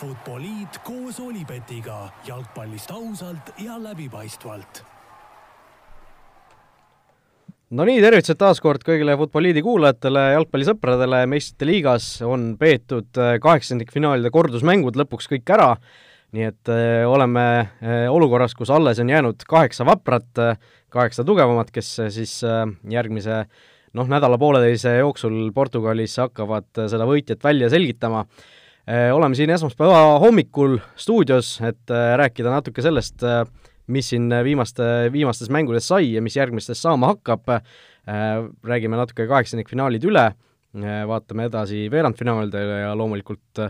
Futboliit koos Olipetiga jalgpallist ausalt ja läbipaistvalt. no nii, tervitused taas kord kõigile Futboliidi kuulajatele, jalgpallisõpradele, meistrite liigas on peetud äh, kaheksandikfinaalide kordusmängud lõpuks kõik ära, nii et äh, oleme äh, olukorras, kus alles on jäänud kaheksa vaprat, kaheksa tugevamat, kes siis järgmise noh, nädala-pooleteise jooksul Portugalis hakkavad seda võitjat välja selgitama oleme siin esmaspäeva hommikul stuudios, et äh, rääkida natuke sellest, äh, mis siin viimaste, viimastes mängudes sai ja mis järgmistes saama hakkab, räägime natuke kaheksandikfinaalid üle, vaatame edasi veerandfinaalidele ja loomulikult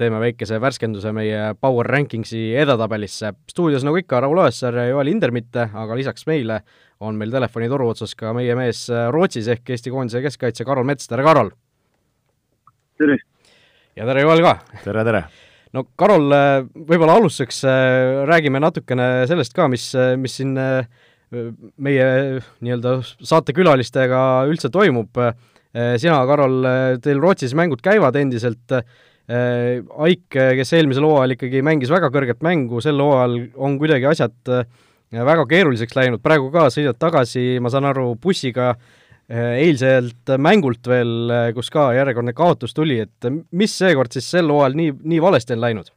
teeme väikese värskenduse meie Power Rankingsi edetabelisse. stuudios nagu ikka, Raul Õessar ja Joel Indermitte, aga lisaks meile on meil telefonitoru otsas ka meie mees Rootsis ehk Eesti koondise keskkaitse Karol Mets, tere Karol! tervist! Ja tere, Joel ka! tere, tere! no Karol, äh, võib-olla alustuseks äh, räägime natukene sellest ka, mis, äh, mis siin meie nii-öelda saatekülalistega üldse toimub. sina, Karol, teil Rootsis mängud käivad endiselt, Aik, kes eelmisel hooajal ikkagi mängis väga kõrget mängu, sel hooajal on kuidagi asjad väga keeruliseks läinud, praegu ka sõidad tagasi, ma saan aru, bussiga äh, Äh, eilselt mängult veel, äh, kus ka järjekordne kaotus tuli, et mis seekord siis sel hooajal nii, nii valesti on läinud?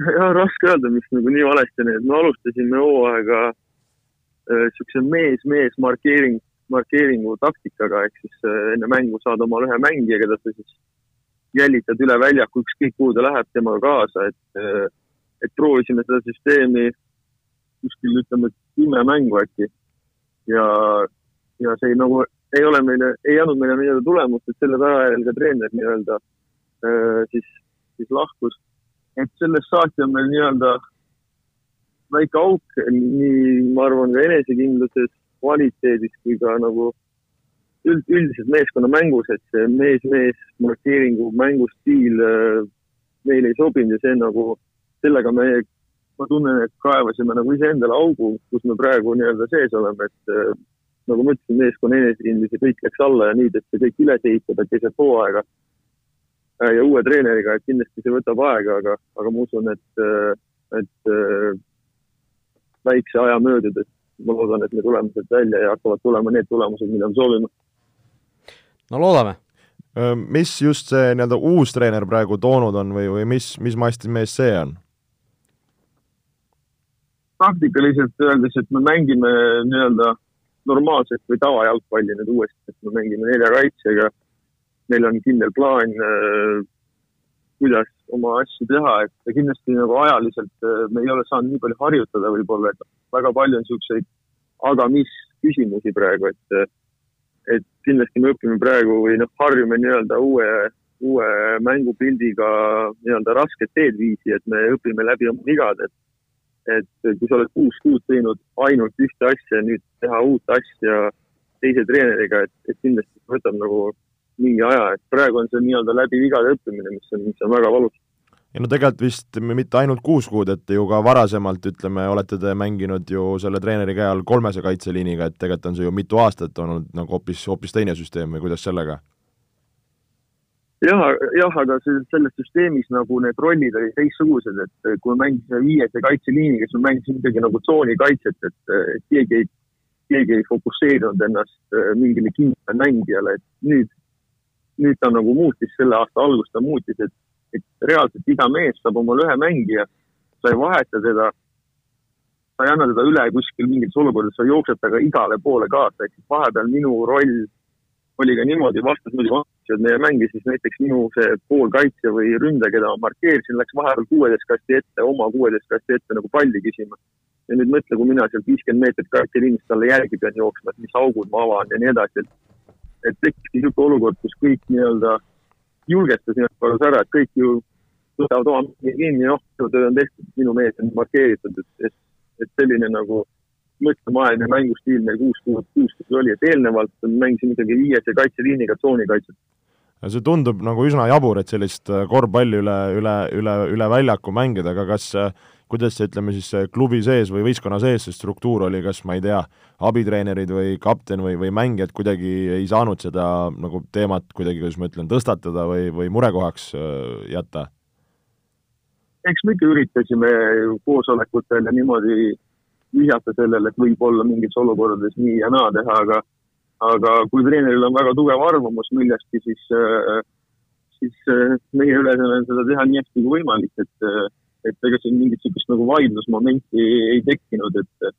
jah, raske öelda, mis nagu nii valesti on, et me alustasime hooaega niisuguse äh, mees-mees markeering, markeeringu taktikaga, ehk siis äh, enne mängu saad omale ühe mängija, keda sa siis jälitad üle väljaku, ükskõik kuhu ta läheb, temaga kaasa, et äh, et proovisime seda süsteemi kuskil ütleme, kümme mängu äkki ja, ja see nagu ei ole meile, ei andnud meile nii-öelda tulemust, et selle tagajärjel ka treener nii-öelda siis, siis lahkus. et sellest saati on meil nii-öelda väike auk nii, ma arvan, ka enesekindluses, kvaliteedis kui ka nagu üld, üldiselt meeskonnamängus, et see mees-mees markeeringu mängustiil meile ei sobinud ja see nagu, sellega me ma tunnen, et kaevasime nagu iseendale augu, kus me praegu nii-öelda sees oleme, et äh, nagu ma ütlesin, meeskonna enesekindlus ja kõik läks alla ja nüüd, et see kõik üles ehitada keset hooaega äh, ja uue treeneriga, et kindlasti see võtab aega, aga, aga ma usun, et, äh, et väikse aja möödudes ma loodan, et me tuleme sealt välja ja hakkavad tulema need tulemused, mida me soovime. no loodame mis just see nii-öelda uus treener praegu toonud on või, või mis, mis masti mees see on? Taktikaliselt öeldes, et me mängime nii-öelda normaalset või tavajalgpalli nüüd uuesti, et me mängime nelja kaitsega. meil on kindel plaan, äh, kuidas oma asju teha, et kindlasti nagu ajaliselt äh, me ei ole saanud nii palju harjutada võib-olla, et väga palju on niisuguseid aga mis küsimusi praegu, et, et kindlasti me õpime praegu või noh, harjume nii-öelda uue, uue mängupildiga nii-öelda rasket teed viisi, et me õpime läbi oma vigad, et et kui sa oled kuus kuud teinud ainult ühte asja, nüüd teha uut asja teise treeneriga, et, et kindlasti võtab nagu mingi aja, et praegu on see nii-öelda läbi vigade õppimine, mis on, mis on väga valus. ja no tegelikult vist mitte ainult kuus kuud, et ju ka varasemalt, ütleme, olete te mänginud ju selle treeneri käe all kolmese kaitseliiniga, et tegelikult on see ju mitu aastat olnud nagu hoopis, hoopis teine süsteem või kuidas sellega? Jah, jah, aga selles süsteemis nagu need rollid olid teistsugused, et kui me mängisime viiese kaitseliiniga, siis me mängisime ikkagi nagu tsoonikaitset, et, keegi ei, keegi ei fokusseerinud ennast äh, mingile kindlale mängijale, et nüüd, nüüd ta nagu muutis, selle aasta alguses ta muutis, et, et reaalselt iga mees saab omale ühe mängija, sa ei vaheta teda, sa ei anna teda üle kuskil mingites olukordades, sa jooksed temaga igale poole kaasa, ehk siis vahepeal minu roll oli ka niimoodi, vastas muidugi vastasid meie mängi, siis näiteks minu see poolkaitsja või ründaja, keda ma markeerisin, läks vahepeal kuueteist kasti ette, oma kuueteist kasti ette nagu palli küsima. ja nüüd mõtle, kui mina sealt viiskümmend meetrit kaitseliinist talle järgi pean jooksma, et mis augud ma avan ja nii edasi, et et tekkis niisugune olukord, kus kõik nii-öelda julgestas nii-öelda ära, et kõik ju võtavad oma kinni, noh, töö on tehtud, minu mees on markeeritud, et, et, et selline nagu mõtlemaajane mängustiil meil kuus kuud, kuus kuud oli, et eelnevalt mängisime ikkagi viiese kaitseliiniga tsoonikaitset. see tundub nagu üsna jabur, et sellist äh, korvpalli üle, üle, üle, üle väljaku mängida, aga kas äh, kuidas see, ütleme siis klubi sees või võistkonna sees see struktuur oli, kas ma ei tea, abitreenerid või kapten või, või mängijad kuidagi ei saanud seda nagu teemat kuidagi, kuidas ma ütlen, tõstatada või, või murekohaks äh, jätta? eks me ikka üritasime koosolekutel ja niimoodi vihjata sellele, et võib-olla mingites olukordades nii ja naa teha, aga aga kui treeneril on väga tugev arvamus millestki, siis, äh, siis äh, meie ülesanne on seda teha nii hästi kui võimalik, et, äh, et ega siin mingit niisugust nagu vaidlusmomenti ei tekkinud, et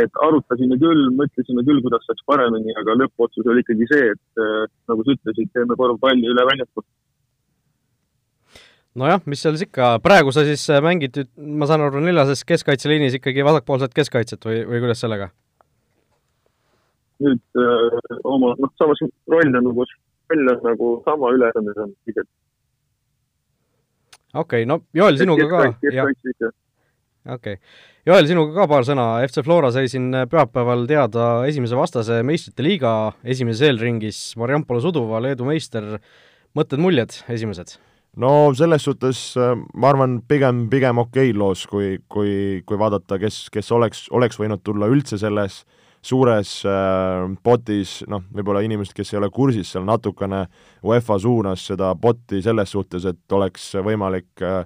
et arutasime küll, mõtlesime küll, kuidas saaks paremini, aga lõppotsus oli ikkagi see, et nagu sa ütlesid, teeme korvpalli üle väljaku nojah, mis seal siis ikka, praegu sa siis mängid, ma saan aru, neljases keskkaitseliinis ikkagi vasakpoolset keskkaitset või, või kuidas sellega? nüüd öö, äh, oma, noh, samas roll on nagu, roll on nagu sama ülesanded on pisut. okei okay,, no Joel, sinuga ka. okei okay., Joel, sinuga ka paar sõna, FC Flora sai siin pühapäeval teada esimese vastase meistrite liiga esimeses eelringis, Mariampole Suduva, Leedu meister, mõtted-muljed esimesed? No selles suhtes äh, ma arvan, pigem, pigem okei loos, kui, kui, kui vaadata, kes, kes oleks, oleks võinud tulla üldse selles suures äh, botis, noh, võib-olla inimesed, kes ei ole kursis, seal natukene UEFA suunas seda botti selles suhtes, et oleks võimalik äh,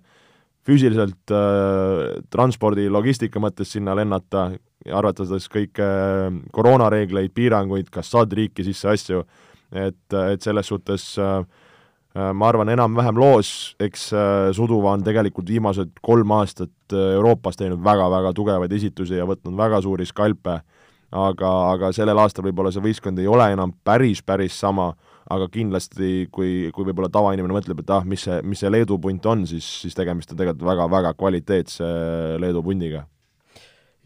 füüsiliselt äh, transpordi logistika mõttes sinna lennata, arvatades kõike äh, koroonareegleid, piiranguid, kas saad riiki sisse asju, et, et selles suhtes äh ma arvan, enam-vähem loos, eks äh, Suduva on tegelikult viimased kolm aastat äh, Euroopas teinud väga-väga tugevaid esitusi ja võtnud väga suuri skalpe. Aga, aga sellel aastal võib-olla see võistkond ei ole enam päris, päris sama, aga kindlasti kui, kui võib-olla tavainimene mõtleb, et ah, mis see, mis see Leedu punt on, siis, siis tegemist on tegelikult väga-väga kvaliteetse Leedu pundiga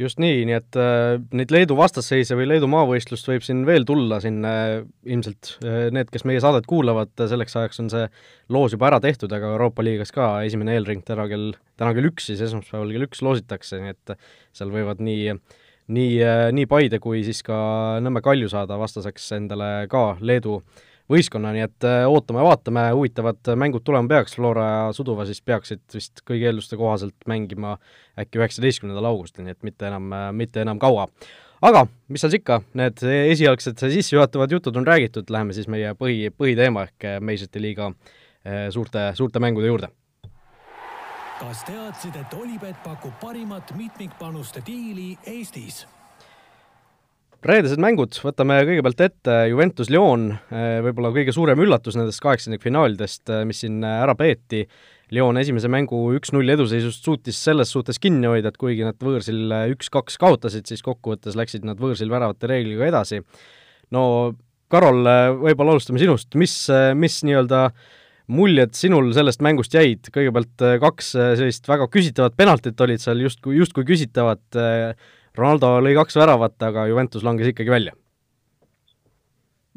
just nii, nii et äh, neid Leedu vastasseise või Leedu maavõistlust võib siin veel tulla, siin äh, ilmselt äh, need, kes meie saadet kuulavad, selleks ajaks on see loos juba ära tehtud, aga Euroopa liigas ka esimene eelring täna kell, täna kell üks siis, esmaspäeval kell üks loositakse, nii et seal võivad nii äh, nii, äh, nii Paide kui siis ka Nõmme Kalju saada vastaseks endale ka Leedu võistkonna, nii et äh, ootame-vaatame, huvitavad mängud tulema peaks, Flora ja Suduva siis peaksid vist kõigi eelduste kohaselt mängima äkki üheksateistkümnendal augustil, nii et mitte enam, äh, mitte enam kaua. aga mis seal ikka, need esialgsed sissejuhatavad jutud on räägitud, läheme siis meie põhi, põhiteema ehk meistrite liiga suurte, suurte mängude juurde kas teadsid, et Olipet pakub parimat mitmikpanuste diili Eestis? Reedesed mängud, võtame kõigepealt ette Juventus Lyon, eh, võib-olla kõige suurem üllatus nendest kaheksandikfinaalidest, eh, mis siin ära peeti. Lyon esimese mängu üks-null eduseisust suutis selles suhtes kinni hoida, et kuigi nad võõrsil üks-kaks kaotasid, siis kokkuvõttes läksid nad võõrsil väravate reegliga edasi. no Karol, eh, võib-olla alustame sinust, mis, mis nii-öelda muljed sinul sellest mängust jäid, kõigepealt kaks sellist väga küsitavat penaltit olid seal justkui, justkui küsitavad, äh, Ronaldo lõi kaks väravat, aga Juventus langes ikkagi välja.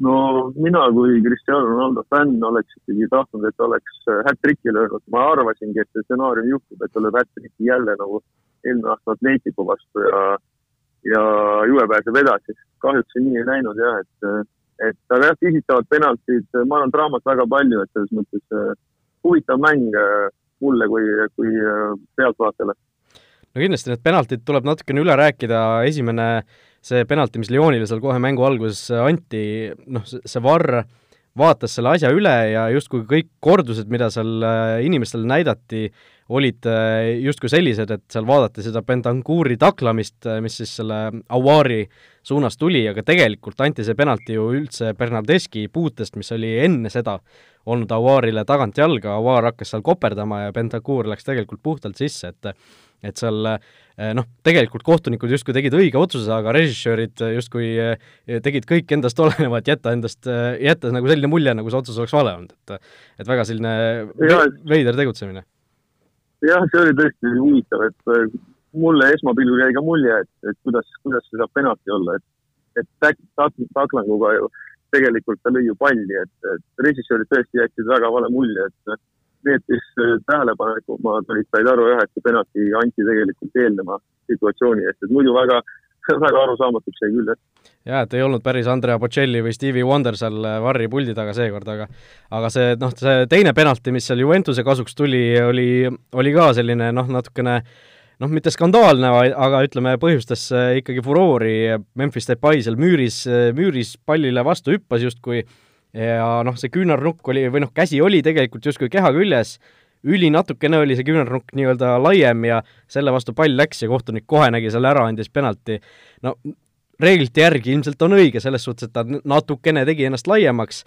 no mina kui Cristiano Ronaldo fänn oleks ikkagi tahtnud, et oleks hat-tricki löönud, ma arvasingi, et see stsenaarium juhtub, et ta lööb hat-tricki jälle nagu eelmine aasta Atletico vastu ja ja Juve pääseb edasi. kahjuks see nii ei läinud jah, et et aga jah, küsitavad penaltid, ma arvan, draamat väga palju, et selles mõttes äh, huvitav mäng äh, mulle kui, kui äh, pealtvaatajale. No kindlasti need penaltid tuleb natukene üle rääkida, esimene see penalti, mis Lyonile seal kohe mängu alguses anti, noh, see Varr vaatas selle asja üle ja justkui kõik kordused, mida seal inimestele näidati, olid justkui sellised, et seal vaadati seda Bentancuri taklamist, mis siis selle Aouari suunas tuli, aga tegelikult anti see penalti ju üldse Bernardeski puutest, mis oli enne seda olnud Aouarile tagantjalga, Aouar hakkas seal koperdama ja Bentancur läks tegelikult puhtalt sisse, et et seal eh, noh, tegelikult kohtunikud justkui tegid õige otsuse, aga režissöörid justkui eh, tegid kõik endast oleneva, et jätta endast, eh, jätta nagu selline mulje, nagu see otsus oleks vale olnud, et et väga selline ja, veider tegutsemine. jah, see oli tõesti huvitav, et mulle esmapilgul jäi ka mulje, et, et kuidas, kuidas see saab penalti olla, et, et tak-, tak-, taklanguga ju tegelikult ta lõi ju palli, et, et režissöörid tõesti jätsid väga vale mulje, et need, kes tähelepanelikumad olid, said aru jah, et see penalti anti tegelikult eelneva situatsiooni eest, et muidu väga, väga arusaamatuks jäi küll, jah. Jaa, et ei olnud päris Andrea Bocelli või Stevie Wonder seal Varri puldi taga seekord, aga aga see noh, see teine penalti, mis seal Juventuse kasuks tuli, oli, oli ka selline noh, natukene äh, noh, mitte skandaalne, aga ütleme, põhjustas ikkagi furoori, Memphis Depay seal müüris, müüris pallile vastu hüppas justkui ja noh, see küünarnukk oli, või noh, käsi oli tegelikult justkui keha küljes, üli natukene oli see küünarnukk nii-öelda laiem ja selle vastu pall läks ja kohtunik kohe nägi selle ära, andis penalti. no reeglite järgi ilmselt on õige selles suhtes, et ta natukene tegi ennast laiemaks,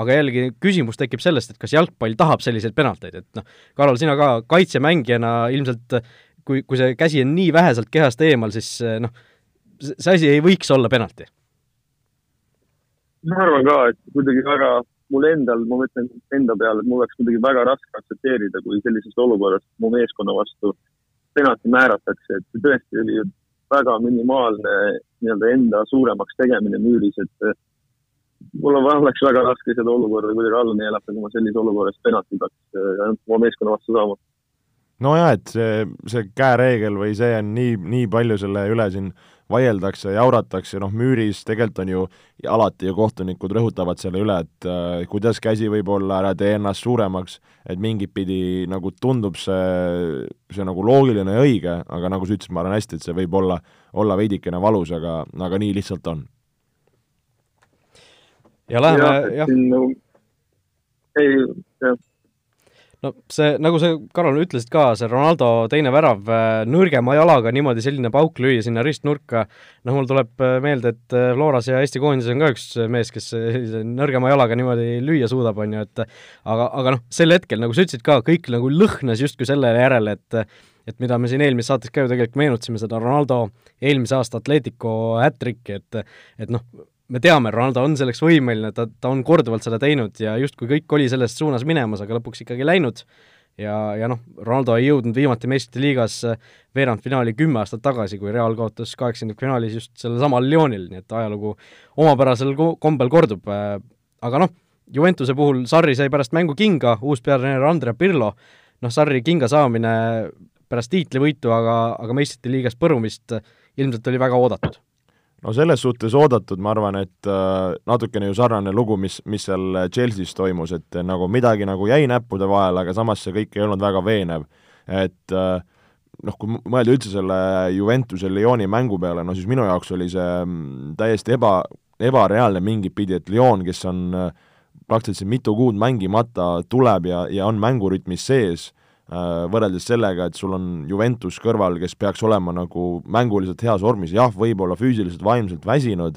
aga jällegi küsimus tekib sellest, et kas jalgpall tahab selliseid penalteid, et noh, Karol, sina ka kaitsemängijana ilmselt kui, kui see käsi on nii väheselt kehast eemal, siis noh, see asi ei võiks olla penalti. Ma arvan ka, et kuidagi väga, mul endal, ma mõtlen enda peale, et mul oleks kuidagi väga raske aktsepteerida, kui sellises olukorras mu meeskonna vastu penalti määratakse, et see tõesti oli väga minimaalne nii-öelda enda suuremaks tegemine müüris, et mul on, oleks väga raske seda olukorda kuidagi alla neelata, kui ma sellises olukorras penalti peaks oma meeskonna vastu saama. Nojah, et see, see käereegel või see on nii, nii palju selle üle siin vaieldakse, jauratakse, noh müüris tegelikult on ju alati ju kohtunikud rõhutavad selle üle, et äh, kuidas käsi võib olla, ära tee ennast suuremaks, et mingit pidi nagu tundub see, see nagu loogiline ja õige, aga nagu sa ütlesid, ma arvan hästi, et see võib olla, olla veidikene valus, aga, aga nii lihtsalt on. ja läheme, jah. Nagu, ei, jah no see, nagu sa, Karol, ütlesid ka, see Ronaldo teine värav äh, nõrgema jalaga niimoodi selline pauk lüüa sinna ristnurka, noh, mul tuleb äh, meelde, et äh, Floras ja Eesti koondises on ka üks mees, kes nõrgema jalaga niimoodi lüüa suudab, on ju, et aga, aga noh, sel hetkel, nagu sa ütlesid ka, kõik nagu lõhnas justkui selle järele, et et mida me siin eelmises saates ka ju tegelikult meenutasime, seda Ronaldo eelmise aasta Atletico hat-trick'i, et et noh, me teame, Ronaldo on selleks võimeline, ta, ta on korduvalt seda teinud ja justkui kõik oli selles suunas minemas, aga lõpuks ikkagi läinud. Ja, ja noh, Ronaldo ei jõudnud viimati meistrite liigas äh, veerandfinaali kümme aastat tagasi, kui Real kaotas kaheksakümnendfinaalis just sellel samal Lyonil, nii et ajalugu omapärasel kombel kordub, äh, aga noh, Juventuse puhul Sarri sai pärast mängu kinga, uus peatreener Andrea Pirlo, noh, Sarri kinga saamine pärast tiitlivõitu, aga, aga meistrite liigas põrumist ilmselt oli väga oodatud no selles suhtes oodatud, ma arvan, et äh, natukene ju sarnane lugu, mis, mis seal Chelsea's toimus, et nagu midagi nagu jäi näppude vahele, aga samas see kõik ei olnud väga veenev. et äh, noh, kui mõelda üldse selle Juventuse Lyoni mängu peale, no siis minu jaoks oli see mm, täiesti eba, ebareaalne mingit pidi, et Lyon, kes on äh, praktiliselt mitu kuud mängimata, tuleb ja, ja on mängurütmis sees võrreldes sellega, et sul on Juventus kõrval, kes peaks olema nagu mänguliselt heas vormis, jah, võib-olla füüsiliselt, vaimselt väsinud,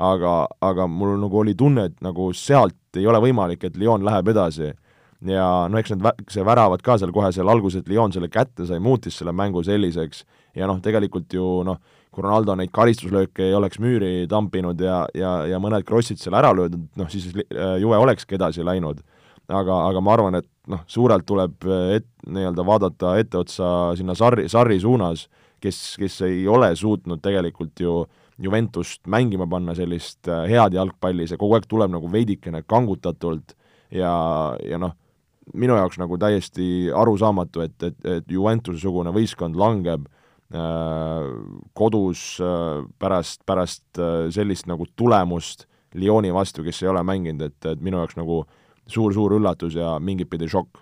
aga, aga mul nagu oli tunne, et nagu sealt ei ole võimalik, et Lyon läheb edasi. ja no eks need see väravad ka seal kohe seal alguses, et Lyon selle kätte sai, muutis selle mängu selliseks ja noh, tegelikult ju noh, kui Ronaldo neid karistuslööke ei oleks müüri tampinud ja, ja, ja mõned krossid seal ära löödud, noh siis äh, Juve olekski edasi läinud aga, aga ma arvan, et noh, suurelt tuleb et-, nii-öelda vaadata etteotsa sinna Sarri, Sarri suunas, kes, kes ei ole suutnud tegelikult ju Juventust mängima panna sellist äh, head jalgpalli, see kogu aeg tuleb nagu veidikene kangutatult ja, ja noh, minu jaoks nagu täiesti arusaamatu, et, et, et Juventuse-sugune võistkond langeb äh, kodus äh, pärast, pärast äh, sellist nagu tulemust Lyoni vastu, kes ei ole mänginud, et, et minu jaoks nagu äh, suur-suur üllatus ja mingit pidi šokk.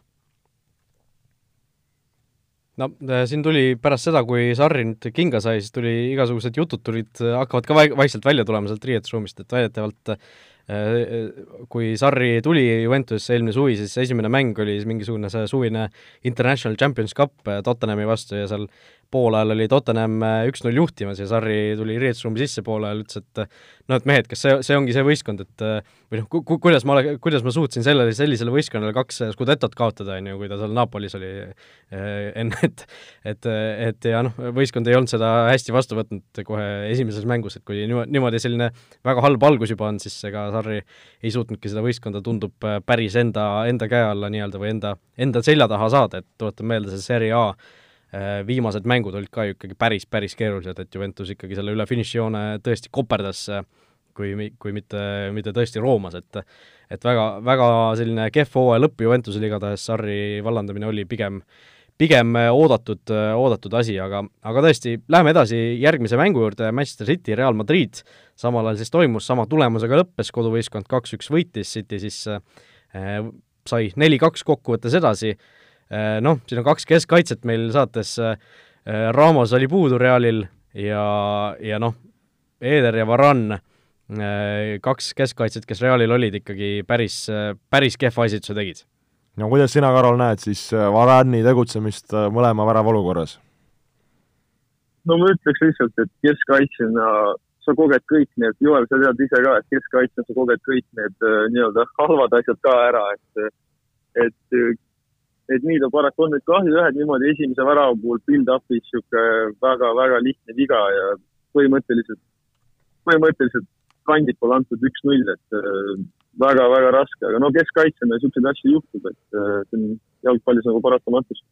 no äh, siin tuli pärast seda, kui Sarri nüüd kinga sai, siis tuli igasugused jutud tulid, hakkavad ka vaikselt välja tulema sealt riietusruumist, et väidetavalt äh, kui Sarri tuli Juventusesse eelmine suvi, siis esimene mäng oli siis mingisugune see suvine International Champions Cup äh, Tottenhami vastu ja seal poolajal oli Tottenham üks-null juhtimas ja Sarri tuli riietusruumi sisse poolajal, ütles, et noh, et mehed, kas see, see ongi see võistkond, et või noh ku,, ku, kuidas ma ole, kuidas ma suutsin sellele, sellisele võistkonnale kaks Scudetot kaotada, on ju, kui ta seal Napolis oli enne, et et, et ja noh, võistkond ei olnud seda hästi vastu võtnud kohe esimeses mängus, et kui niimoodi, selline väga halb algus juba on, siis ega Sarri ei suutnudki seda võistkonda, tundub, päris enda, enda käe alla nii-öelda või enda, enda selja taha saada, et tuletan meelde, see Serie A Äh, viimased mängud olid ka ju ikkagi päris, päris keerulised, et Juventus ikkagi selle üle finišijoone tõesti koperdas, äh, kui, kui mitte, mitte tõesti roomas, et et väga, väga selline kehv hooaja lõpp Juventusel igatahes, Sarri vallandamine oli pigem pigem oodatud, oodatud asi, aga, aga tõesti, läheme edasi järgmise mängu juurde, Manchester City, Real Madrid, samal ajal siis toimus, sama tulemusega lõppes, koduvõistkond kaks-üks võitis, City siis äh, sai neli-kaks kokkuvõttes edasi. äh,, Äh, noh, siin on kaks keskkaitset meil saates, äh, Ramos oli puudu Realil ja, ja noh, Eder ja Varan, kaks keskkaitset, kes Realil olid, ikkagi päris, päris kehva esituse tegid. no kuidas sina, Karol, näed siis Varani tegutsemist mõlema värava olukorras? no ma ütleks lihtsalt, et keskkaitsjana sa koged kõik need, Joel, sa tead ise ka, et keskkaitsjana sa koged kõik need äh, nii-öelda halvad asjad ka ära, et, et, et nii ta paraku on, et kahju jah, et niimoodi esimese värava puhul build-up'is niisugune väga-väga lihtne viga ja põhimõtteliselt, põhimõtteliselt kandikul antud üks-null, et väga-väga äh, raske, aga no keskkaitsjana niisuguseid asju juhtub, et äh, see on jalgpallis nagu paratamatus.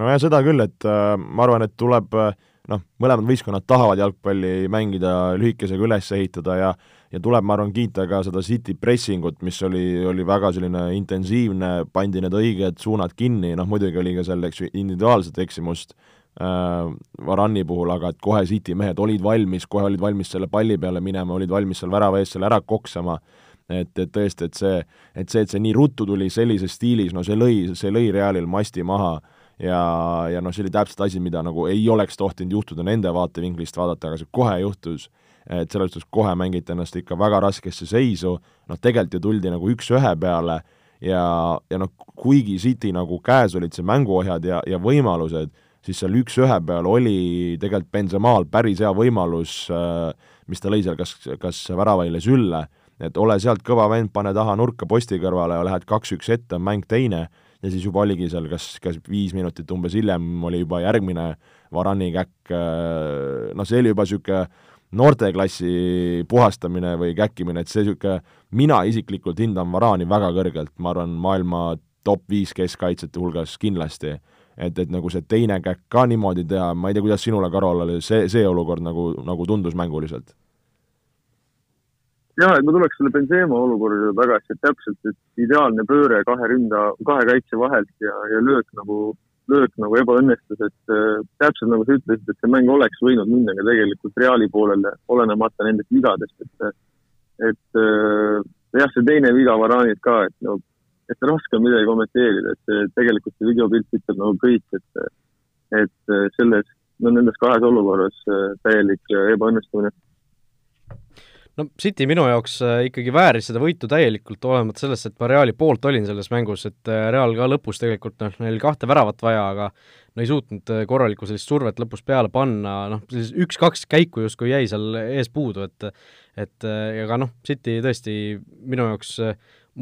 Nojah, seda küll, et äh, ma arvan, et tuleb äh, noh, mõlemad võistkonnad tahavad jalgpalli mängida, lühikesega üles ehitada ja ja tuleb, ma arvan, kiita ka seda City pressingut, mis oli, oli väga selline intensiivne, pandi need õiged suunad kinni, noh muidugi oli ka seal, eks ju, individuaalset eksimust äh, Varani puhul, aga et kohe City mehed olid valmis, kohe olid valmis selle palli peale minema, olid valmis seal värava ees selle ära koksama, et, et tõesti, et see, et see, et see nii ruttu tuli sellises stiilis, no see lõi, see lõi Realil masti maha. Ja, ja noh, see oli täpselt asi, mida nagu ei oleks tohtinud juhtuda nende vaatevinklist vaadata, aga see kohe juhtus, et selles suhtes kohe mängiti ennast ikka väga raskesse seisu, noh tegelikult ju tuldi nagu üks-ühe peale ja, ja noh, kuigi City nagu käes olid see mänguohjad ja, ja võimalused, siis seal üks-ühe peal oli tegelikult Benzemaal päris hea võimalus, mis ta lõi seal kas, kas väravaile sülle, et ole sealt kõva vend, pane taha nurka posti kõrvale ja lähed kaks-üks ette, on mäng teine. Ja siis juba oligi seal kas, kas viis minutit umbes hiljem oli juba järgmine Varani käkk, äh, noh, see oli juba niisugune noorteklassi puhastamine või käkkimine, et see niisugune, mina isiklikult hindan Varani väga kõrgelt, ma arvan, maailma top viis keskkaitsjate hulgas kindlasti. et, et nagu see teine käkk ka niimoodi teha, ma ei tea, kuidas sinule, Karol, oli see, see olukord nagu, nagu tundus mänguliselt jah, et ma tuleks selle Benzema olukorra juurde tagasi, et täpselt, et ideaalne pööre kahe ründa, kahe kaitse vahelt ja, ja löök nagu, löök nagu ebaõnnestus, et äh, täpselt nagu sa ütlesid, et see mäng oleks võinud minna ka tegelikult Reali poolele, olenemata nendest vigadest, et et äh, jah, see teine viga Varanilt ka, et no, et raske on midagi kommenteerida, et see tegelikult see videopilt ütleb nagu kõik, et et selles, no nendes kahes olukorras äh, täielik ebaõnnestumine no City minu jaoks äh, ikkagi vääris seda võitu täielikult, olemata sellest, et ma Reali poolt olin selles mängus, et äh, Real ka lõpus tegelikult noh, neil kahte väravat vaja, aga no ei suutnud äh, korralikku sellist survet lõpus peale panna, noh, sellis üks-kaks käiku justkui jäi seal ees puudu, et et aga noh, City tõesti minu jaoks,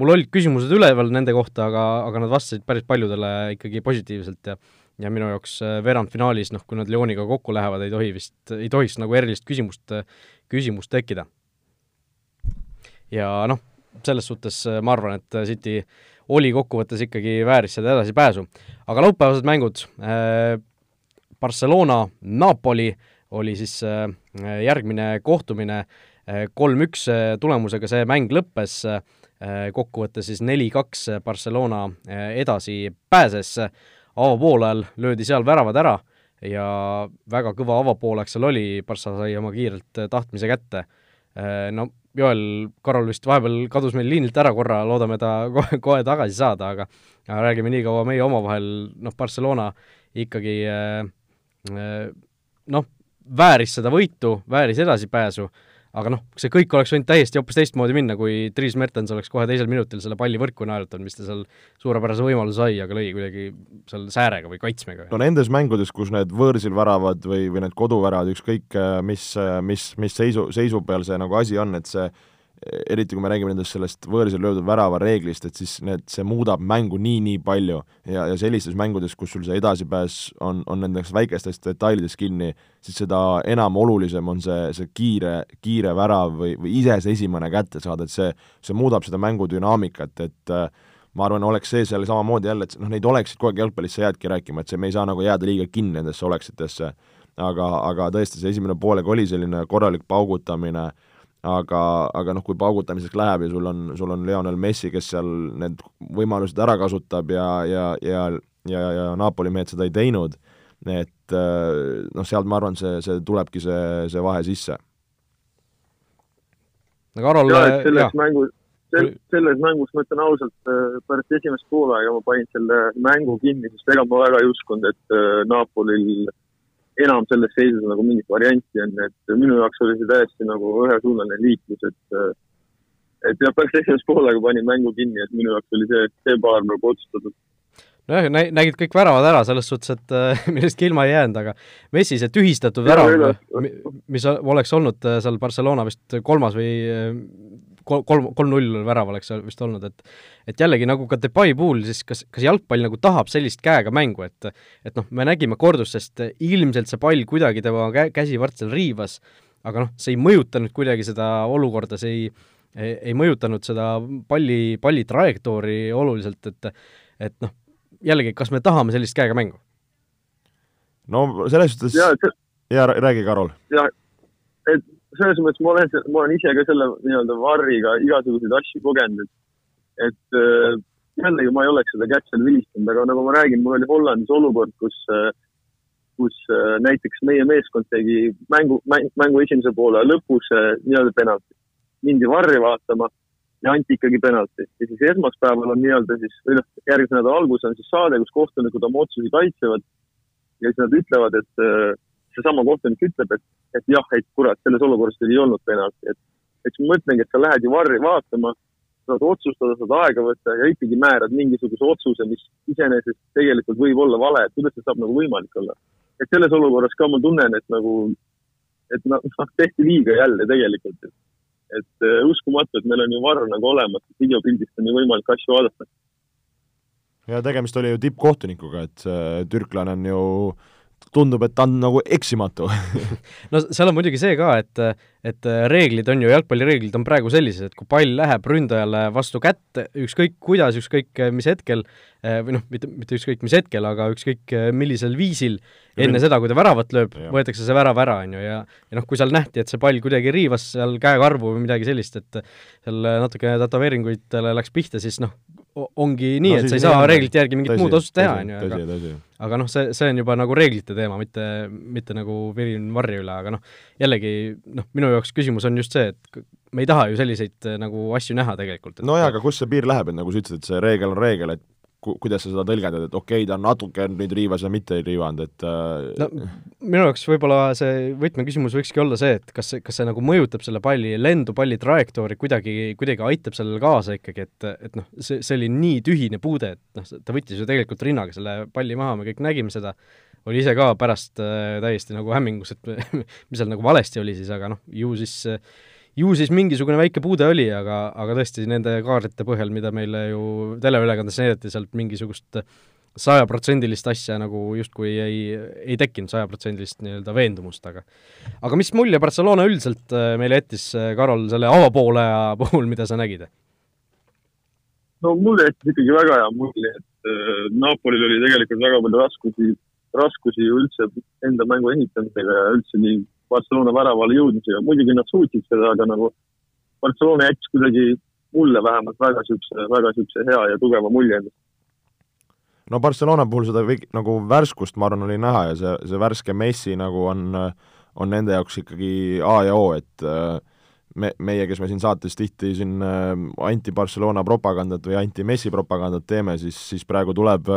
mul olid küsimused üleval nende kohta, aga, aga nad vastasid päris paljudele ikkagi positiivselt ja ja minu jaoks veerandfinaalis, noh, kui nad Lyoniga kokku lähevad, ei tohi vist, ei tohiks nagu erilist küsimust, küsimust tekkida ja noh, selles suhtes äh, ma arvan, et äh, City oli kokkuvõttes ikkagi vääris seda edasipääsu. aga laupäevased mängud äh,, Barcelona, Napoli oli siis äh, järgmine kohtumine äh,, kolm-üks äh, tulemusega see mäng lõppes äh,, kokkuvõttes siis neli-kaks Barcelona äh, edasi pääses, avapoolajal löödi seal väravad ära ja väga kõva avapoolek seal oli, Barca sai oma kiirelt tahtmise kätte. No Joel Karol vist vahepeal kadus meil liinilt ära korra, loodame ta kohe, kohe tagasi saada, aga aga räägime nii kaua meie omavahel, noh, Barcelona ikkagi äh, äh, noh, vääris seda võitu, vääris edasipääsu aga noh, see kõik oleks võinud täiesti hoopis teistmoodi minna, kui Dries Mertens oleks kohe teisel minutil selle palli võrku naelutanud, mis ta seal suurepärase võimaluse sai, aga lõi kuidagi seal säärega või kaitsmega. no nendes mängudes, kus need võõrsil väravad või, või need koduväravad, ükskõik mis, mis, mis seisu, seisu peal see nagu asi on, et see eriti kui me räägime nendest sellest võõrsil löödud värava reeglist, et siis need, see muudab mängu nii-nii palju. Ja, ja sellistes mängudes, kus sul see edasipääs on, on nendest väikestest detailidest kinni, siis seda enam olulisem on see, see kiire, kiire värav või, või ise see esimene kätte saada, et see, see muudab seda mängu dünaamikat, et äh, ma arvan, oleks see seal samamoodi jälle, et noh, neid oleksid kogu aeg jalgpallis, sa jäädki rääkima, et see, me ei saa nagu jääda liiga kinni nendesse oleksitesse, aga, aga tõesti, see esimene poolega oli selline korralik paugutamine äh, aga, aga noh, kui paugutamiseks läheb ja sul on, sul on Lionel Messi, kes seal need võimalused ära kasutab ja, ja, ja, ja, ja Napoli mehed seda ei teinud, et noh, sealt ma arvan, see, see tulebki see, see vahe sisse. no Karol, jah, et selles mängus, sel, selles mängus ma ütlen ausalt, pärast esimest poolaega ma panin selle mängu kinni, sest ega ma väga ei uskunud, et Napolil enam selles seisus nagu mingit varianti on, et minu jaoks oli see täiesti nagu ühesuunaline liiklus, et et jah, pärast esimest poolega panin mängu kinni, et minu jaoks oli see, see paar nagu otsustatud. Nojah, nä-, nägid kõik väravad ära, selles suhtes, et äh, millestki ilma ei jäänud, aga Messi see tühistatud värav, mis oleks olnud äh, seal Barcelona vist kolmas või äh, kolm, kolm-null värav oleks vist olnud, et et jällegi, nagu ka Depay puhul, siis kas, kas jalgpall nagu tahab sellist käega mängu, et et noh, me nägime kordustest, ilmselt see pall kuidagi tema kä-, käsivart seal riivas, aga noh, see ei mõjutanud kuidagi seda olukorda, see ei ei, ei mõjutanud seda palli, palli trajektoori oluliselt, et et noh, jällegi, kas me tahame sellist käega mängu? no selles suhtes jaa, ja, räägi, Karol. jah, et selles mõttes ma olen, ma olen ise ka selle nii-öelda varriga igasuguseid asju kogenud, et, et äh, jällegi ma ei oleks seda kätt seal vilistanud, aga nagu ma räägin, mul oli Hollandis olukord, kus, äh, kus äh, näiteks meie meeskond tegi mängu, mängu esimese poole lõpus nii-öelda penalti. mindi varri vaatama ja anti ikkagi penalti. ja siis esmaspäeval on nii-öelda siis, või noh, järgmise nädala alguses on siis saade, kus kohtunikud oma otsusi kaitsevad ja siis nad ütlevad, et seesama kohtunik ütleb, et, et jah, et kurat, selles olukorras ei olnud penalti, et eks ma mõtlengi, et sa lähed ju varri vaatama, saad otsustada, saad aega võtta ja ikkagi määrad mingisuguse otsuse, mis iseenesest tegelikult võib olla vale, et kuidas see saab nagu võimalik olla. et selles olukorras ka ma tunnen, et nagu, et noh, tehti liiga jälle tegelikult, et et äh, uskumatu, et meil on ju varr nagu olemas, videopildist on ju võimalik asju vaadata. ja tegemist oli ju tippkohtunikuga, et see türklane on ju tundub, et ta on nagu eksimatu. No seal on muidugi see ka, et, et reeglid on ju, jalgpallireeglid on praegu sellised, et kui pall läheb ründajale vastu kätt, ükskõik kuidas, ükskõik mis hetkel, või noh, mitte, mitte ükskõik mis hetkel, aga ükskõik millisel viisil, enne seda, kui ta väravat lööb, võetakse see värav ära, on ju, ja ja noh, kui seal nähti, et see pall kuidagi riivas seal käekarvu või midagi sellist, et seal natuke tätoveeringuitele läks pihta, siis noh, ongi nii no,, et sa ei saa reeglite järgi mingit tõsi, muud otsust teha, on ju, aga aga noh, see, see on juba nagu reeglite teema, mitte, mitte nagu virin varri üle, aga noh, jällegi noh, minu jaoks küsimus on just see, et me ei taha ju selliseid nagu asju näha tegelikult. nojah, aga kus see piir läheb, et nagu sa ütlesid, et see reegel on reegel, et ku-, kuidas sa seda tõlgendad, et okei okay,, ta natuke nüüd riivas ja mitte ei riivanud, et äh... no minu jaoks võib-olla see võtmeküsimus võikski olla see, et kas see, kas see nagu mõjutab selle palli lendu, palli trajektoori kuidagi, kuidagi aitab sellele kaasa ikkagi, et, et noh, see, see oli nii tühine puude, et noh, ta võttis ju tegelikult rinnaga selle palli maha, me kõik nägime seda, oli ise ka pärast äh, täiesti nagu hämmingus, et mis seal nagu valesti oli siis, aga noh, ju siis ju siis mingisugune väike puude oli, aga, aga tõesti nende kaardite põhjal, mida meile ju teleülekandes näidati, sealt mingisugust sajaprotsendilist asja nagu justkui ei, ei tekkinud, sajaprotsendilist nii-öelda veendumust, aga aga mis mulje Barcelona üldiselt äh, meile jättis, äh, Karol, selle avapoolaja puhul, mida sa nägid? no mulle jättis ikkagi väga hea mulje, et äh, Napolil oli tegelikult väga palju raskusi, raskusi üldse enda mängu ehitamisega ja üldse nii Barcelona väravale jõudmisega, muidugi nad suutsid seda, aga nagu Barcelona jättis kuidagi mulle vähemalt väga niisuguse, väga niisuguse hea ja tugeva mulje endast. no Barcelona puhul seda või, nagu värskust, ma arvan, oli näha ja see, see värske Messi nagu on, on nende jaoks ikkagi A ja O, et me, meie, kes me siin saates tihti siin anti-Barcelona propagandat või anti-Messi propagandat teeme, siis, siis praegu tuleb,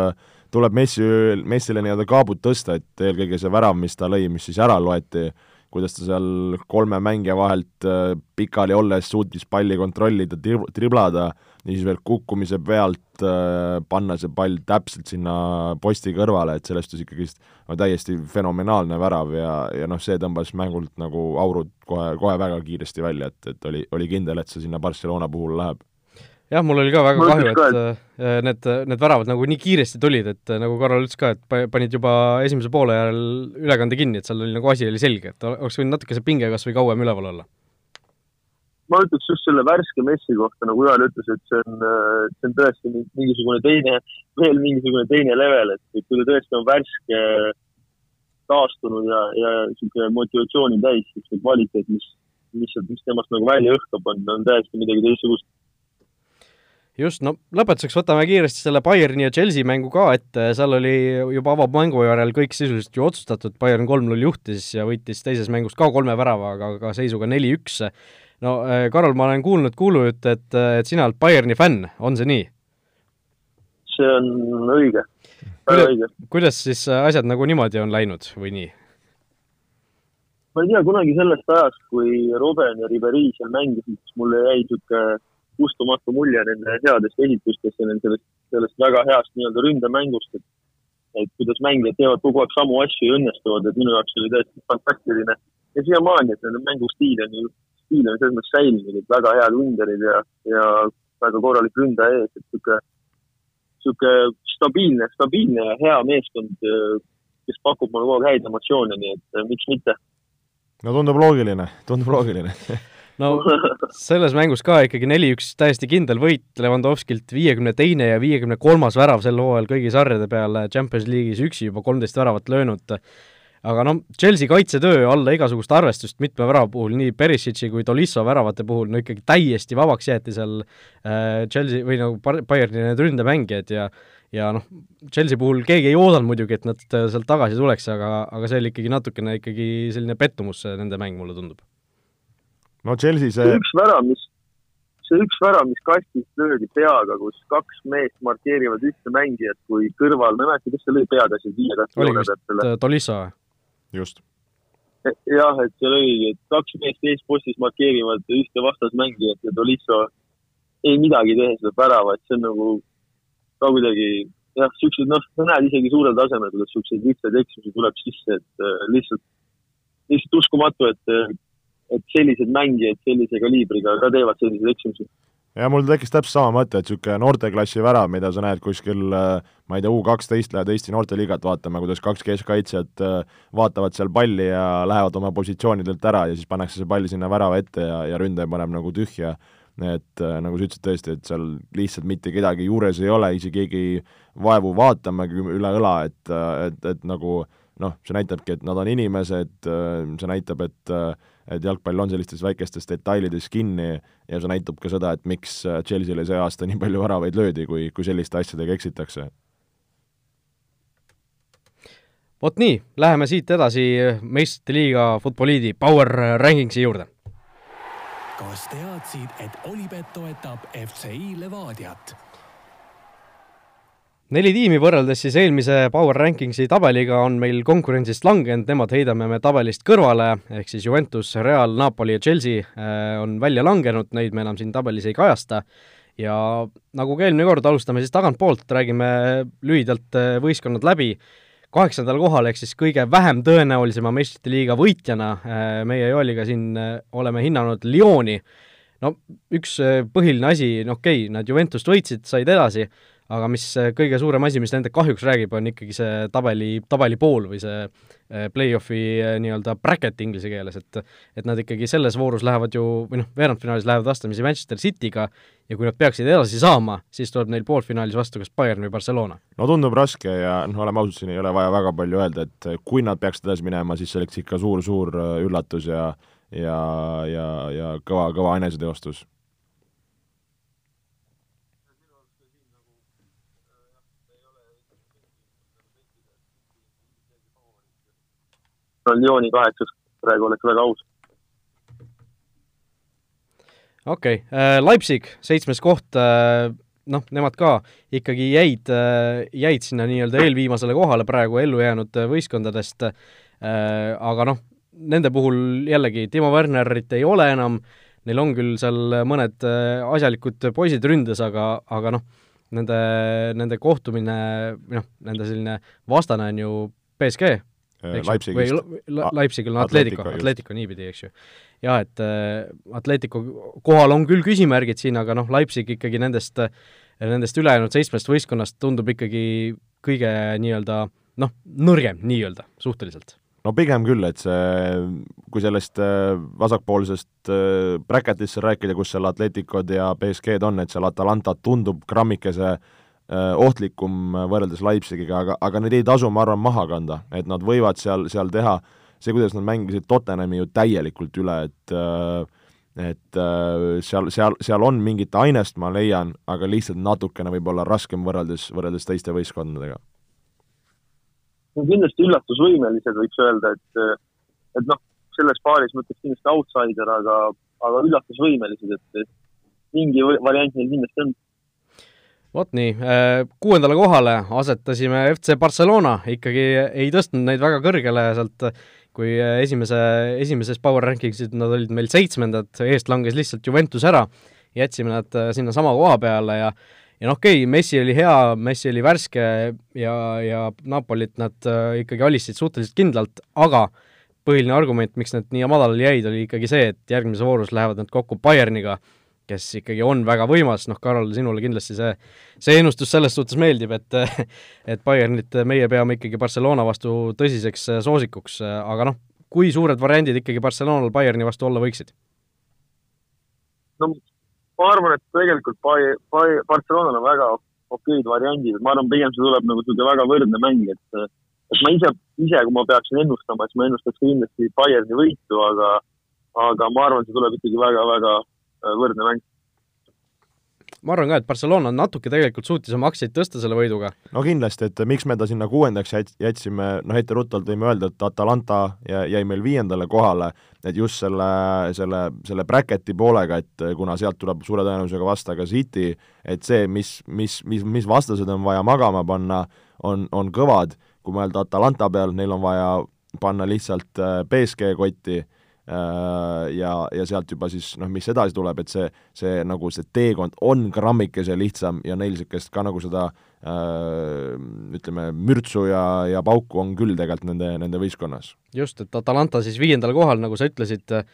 tuleb Messi, Messile nii-öelda kaabut tõsta, et eelkõige see värav, mis ta lõi, mis siis ära loeti, kuidas ta seal kolme mängija vahelt äh, pikali olles suutis palli kontrollida, triblada, niisiis veel kukkumise pealt äh, panna see pall täpselt sinna posti kõrvale, et sellest ikkagist no täiesti fenomenaalne värav ja, ja noh, see tõmbas mängult nagu aurud kohe, kohe väga kiiresti välja, et, et oli, oli kindel, et see sinna Barcelona puhul läheb jah, mul oli ka väga kahju, et et äh, need, need väravad nagu nii kiiresti tulid, et äh, nagu Karol ütles ka, et panid juba esimese poole järel ülekande kinni, et seal oli nagu asi oli selge, et oleks võinud natuke see pinge kas või kauem üleval olla. ma ütleks just selle värske messi kohta, nagu Joel ütles, et see on, äh, see on tõesti mingisugune teine, veel mingisugune teine level, et kui ta tõesti on värske, taastunud ja, ja niisugune motivatsiooni täis, niisugune kvaliteet, mis, mis, mis temast nagu välja õhkab, on, on täiesti midagi teistsugust just, no lõpetuseks võtame kiiresti selle Bayerni ja Chelsea mängu ka ette, seal oli juba avamängu järel kõik sisuliselt ju otsustatud, Bayern kolm-null juhtis ja võitis teises mängus ka kolme väravaga, aga seisuga neli-üks. no Karol, ma olen kuulnud kuulujutte, et, et sina oled Bayerni fänn, on see nii? see on õige, väga õige. kuidas siis asjad nagu niimoodi on läinud või nii? ma ei tea, kunagi sellest ajast, kui Robben ja Ribéry seal mängisid, siis mulle jäi niisugune uskumatu mulje nende headest esitustest ja nende sellest, sellest väga heast nii-öelda ründemängust, et et kuidas mängijad teevad kogu aeg samu asju ja õnnestuvad, et minu jaoks oli täiesti fantastiline. ja siiamaani, et nende mängustiil on ju, stiil on selles mõttes säilinud, et väga head wingerid ja, ja väga korralik ründaja ees, et niisugune, niisugune stabiilne, stabiilne ja hea meeskond, kes pakub mulle kogu aeg häid emotsioone, nii et miks mitte. no tundub loogiline, tundub loogiline no selles mängus ka ikkagi neli-üks täiesti kindel võit Levandovskilt, viiekümne teine ja viiekümne kolmas värav sel hooajal kõigi sarjade peale Champions League'is üksi juba kolmteist väravat löönud. aga noh, Chelsea kaitsetöö alla igasugust arvestust mitme värava puhul, nii Perisic'i kui Tolisso väravate puhul, no ikkagi täiesti vabaks jäeti seal äh, Chelsea või nagu Bayerni need ründemängijad ja ja noh, Chelsea puhul keegi ei oodanud muidugi, et nad sealt tagasi tuleks, aga, aga see oli ikkagi natukene ikkagi selline pettumus, see nende mäng, mulle tundub no Chelsea see üks värav, mis, see üks värav, mis kastist löödi peaga, kus kaks meest markeerivad ühte mängijat, kui kõrval, ma ei mäleta, kes see lõi peaga seal viie kasti oligi vist Tolisso või? just. jah, et seal oligi, et kaks meest eespostis markeerivad ühte vastasmängijat ja Tolisso ei midagi tehes lööb väravat, see on nagu ka kuidagi jah, siuksed, noh, sa näed isegi suurel tasemel, kuidas siukseid lihtsaid eksimusi tuleb sisse, et äh, lihtsalt, lihtsalt uskumatu, et äh, et sellised mängijad sellise kaliibriga ka teevad selliseid eksimusi. ja mul tekkis täpselt sama mõte, et niisugune noorteklassi värav, mida sa näed kuskil ma ei tea, U kaksteist lähed Eesti noorteliigat vaatama, kuidas kaks keskkaitsjat vaatavad seal palli ja lähevad oma positsioonidelt ära ja siis pannakse see pall sinna värava ette ja, ja ründaja paneb nagu tühja et nagu sa ütlesid tõesti, et seal lihtsalt mitte kedagi juures ei ole, isegi keegi vaevu vaatamagi üle õla, et, et, et nagu noh, see näitabki, et nad on inimesed, see näitab, et et jalgpall on sellistes väikestes detailides kinni ja see näitab ka seda, et miks Chelsea'le see aasta nii palju väravaid löödi, kui, kui selliste asjadega eksitakse. vot nii, läheme siit edasi meistrite liiga Futboliidi Power Rankingsi juurde. kas teadsid, et Olipet toetab FCI Levadiat? Neli tiimi võrreldes siis eelmise Power Rankingsi tabeliga on meil konkurentsist langenud, nemad heidame me tabelist kõrvale, ehk siis Juventus, Real, Napoli ja Chelsea äh, on välja langenud, neid me enam siin tabelis ei kajasta, ja nagu ka eelmine kord, alustame siis tagantpoolt, räägime lühidalt äh, võistkonnad läbi, kaheksandal kohal ehk siis kõige vähem tõenäolisema meistrite liiga võitjana äh, meie Joeliga siin oleme hinnanud Lyoni, no üks põhiline asi, no okei okay,, nad Juventust võitsid, said edasi, aga mis kõige suurem asi, mis nende kahjuks räägib, on ikkagi see tabeli, tabeli pool või see eh, play-off'i eh, nii-öelda bracket inglise keeles, et et nad ikkagi selles voorus lähevad ju, või noh, veerandfinaalis lähevad vastamisi Manchester City'ga ja kui nad peaksid edasi saama, siis tuleb neil poolfinaalis vastu kas Bayern või Barcelona. no tundub raske ja noh, oleme ausad, siin ei ole vaja väga palju öelda, et kui nad peaksid edasi minema, siis see oleks ikka suur-suur äh, üllatus ja ja, ja, ja kõva, kõva eneseteostus on Lyoni kaheksas, praegu oleks väga aus. okei okay. äh,, Leipzig, seitsmes koht äh,, noh, nemad ka ikkagi jäid äh,, jäid sinna nii-öelda eelviimasele kohale praegu ellu jäänud äh, võistkondadest aga noh, nende puhul jällegi Timo Wernerit ei ole enam, neil on küll seal mõned asjalikud poisid ründes, aga, aga noh, nende, nende kohtumine, noh, nende selline vastane on ju BSG, Leipzigist. või Leipzigil on Atletico, Atletico niipidi, eks ju. jah, et äh, Atletico kohal on küll küsimärgid siin, aga noh, Leipzig ikkagi nendest, nendest ülejäänud seitsmest võistkonnast tundub ikkagi kõige nii-öelda noh, nõrgem nii-öelda, suhteliselt no pigem küll, et see, kui sellest äh, vasakpoolsest äh, bracket'ist rääkida, kus seal Atleticod ja BSG-d on, et seal Atalanta tundub grammikese äh, Äh, ohtlikum võrreldes Leipzigiga, aga, aga neid ei tasu, ma arvan, maha kanda, et nad võivad seal, seal teha, see, kuidas nad mängisid Tottenhami ju täielikult üle, et äh, et äh, seal, seal, seal on mingit ainest, ma leian, aga lihtsalt natukene võib-olla raskem võrreldes, võrreldes teiste võistkondadega. no kindlasti üllatusvõimelised, võiks öelda, et et noh, selles paaris ma ütleks kindlasti outsider, aga aga üllatusvõimelised, et, et mingi variant neil kindlasti on vot nii, kuuendale kohale asetasime FC Barcelona, ikkagi ei tõstnud neid väga kõrgele sealt, kui esimese, esimeses Power Rankingsid nad olid meil seitsmendad, eest langes lihtsalt Juventus ära, jätsime nad sinna sama koha peale ja ja noh, okei okay,, Messi oli hea, Messi oli värske ja, ja Napolit nad ikkagi alistasid suhteliselt kindlalt, aga põhiline argument, miks nad nii madalale jäid, oli ikkagi see, et järgmises voorus lähevad nad kokku Bayerniga kes ikkagi on väga võimas, noh, Karol, sinule kindlasti see, see ennustus selles suhtes meeldib, et et Bayernit meie peame ikkagi Barcelona vastu tõsiseks soosikuks, aga noh, kui suured variandid ikkagi Barcelonal Bayerni vastu olla võiksid? no ma arvan, et tegelikult Bay-, Bay-, Barcelonal on väga okeid variandid, ma arvan, pigem see tuleb nagu niisugune väga võrdne mäng, et et ma ise, ise, kui ma peaksin ennustama, siis ma ennustaks kindlasti Bayerni võitu, aga aga ma arvan, see tuleb ikkagi väga-väga Äh, võrdne mäng. ma arvan ka, et Barcelona natuke tegelikult suutis oma aktsiaid tõsta selle võiduga. no kindlasti, et miks me ta sinna kuuendaks jät-, jätsime, noh etteruttavalt võime öelda, et Atalanta jäi meil viiendale kohale, et just selle, selle, selle bracket'i poolega, et kuna sealt tuleb suure tõenäosusega vasta ka City, et see, mis, mis, mis, mis vastased on vaja magama panna, on, on kõvad, kui mõelda Atalanta peal, neil on vaja panna lihtsalt äh, BSG kotti Äh, ja, ja sealt juba siis noh, mis edasi tuleb, et see, see nagu see teekond on grammikese lihtsam ja neil niisugust ka nagu seda äh, ütleme, mürtsu ja, ja pauku on küll tegelikult nende, nende võistkonnas. just, et Atalanta siis viiendal kohal, nagu sa ütlesid äh,,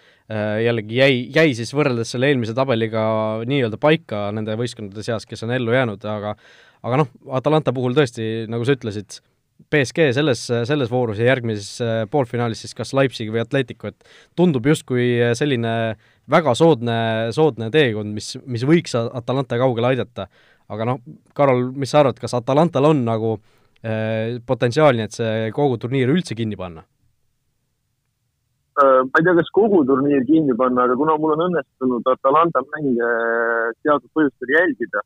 jällegi jäi, jäi siis võrreldes selle eelmise tabeliga nii-öelda paika nende võistkondade seas, kes on ellu jäänud, aga aga noh, Atalanta puhul tõesti, nagu sa ütlesid, BSG selles, selles voorus ja järgmises äh, poolfinaalis siis kas Leipzigi või Atletico, et tundub justkui selline väga soodne, soodne teekond, mis, mis võiks Atalanta kaugele aidata. aga noh, Karol, mis sa arvad, kas Atalantal on nagu äh, potentsiaali, et see kogu turniir üldse kinni panna? Äh, ma ei tea, kas kogu turniir kinni panna, aga kuna mul on õnnestunud Atalanta mänge teatud põhjustel jälgida,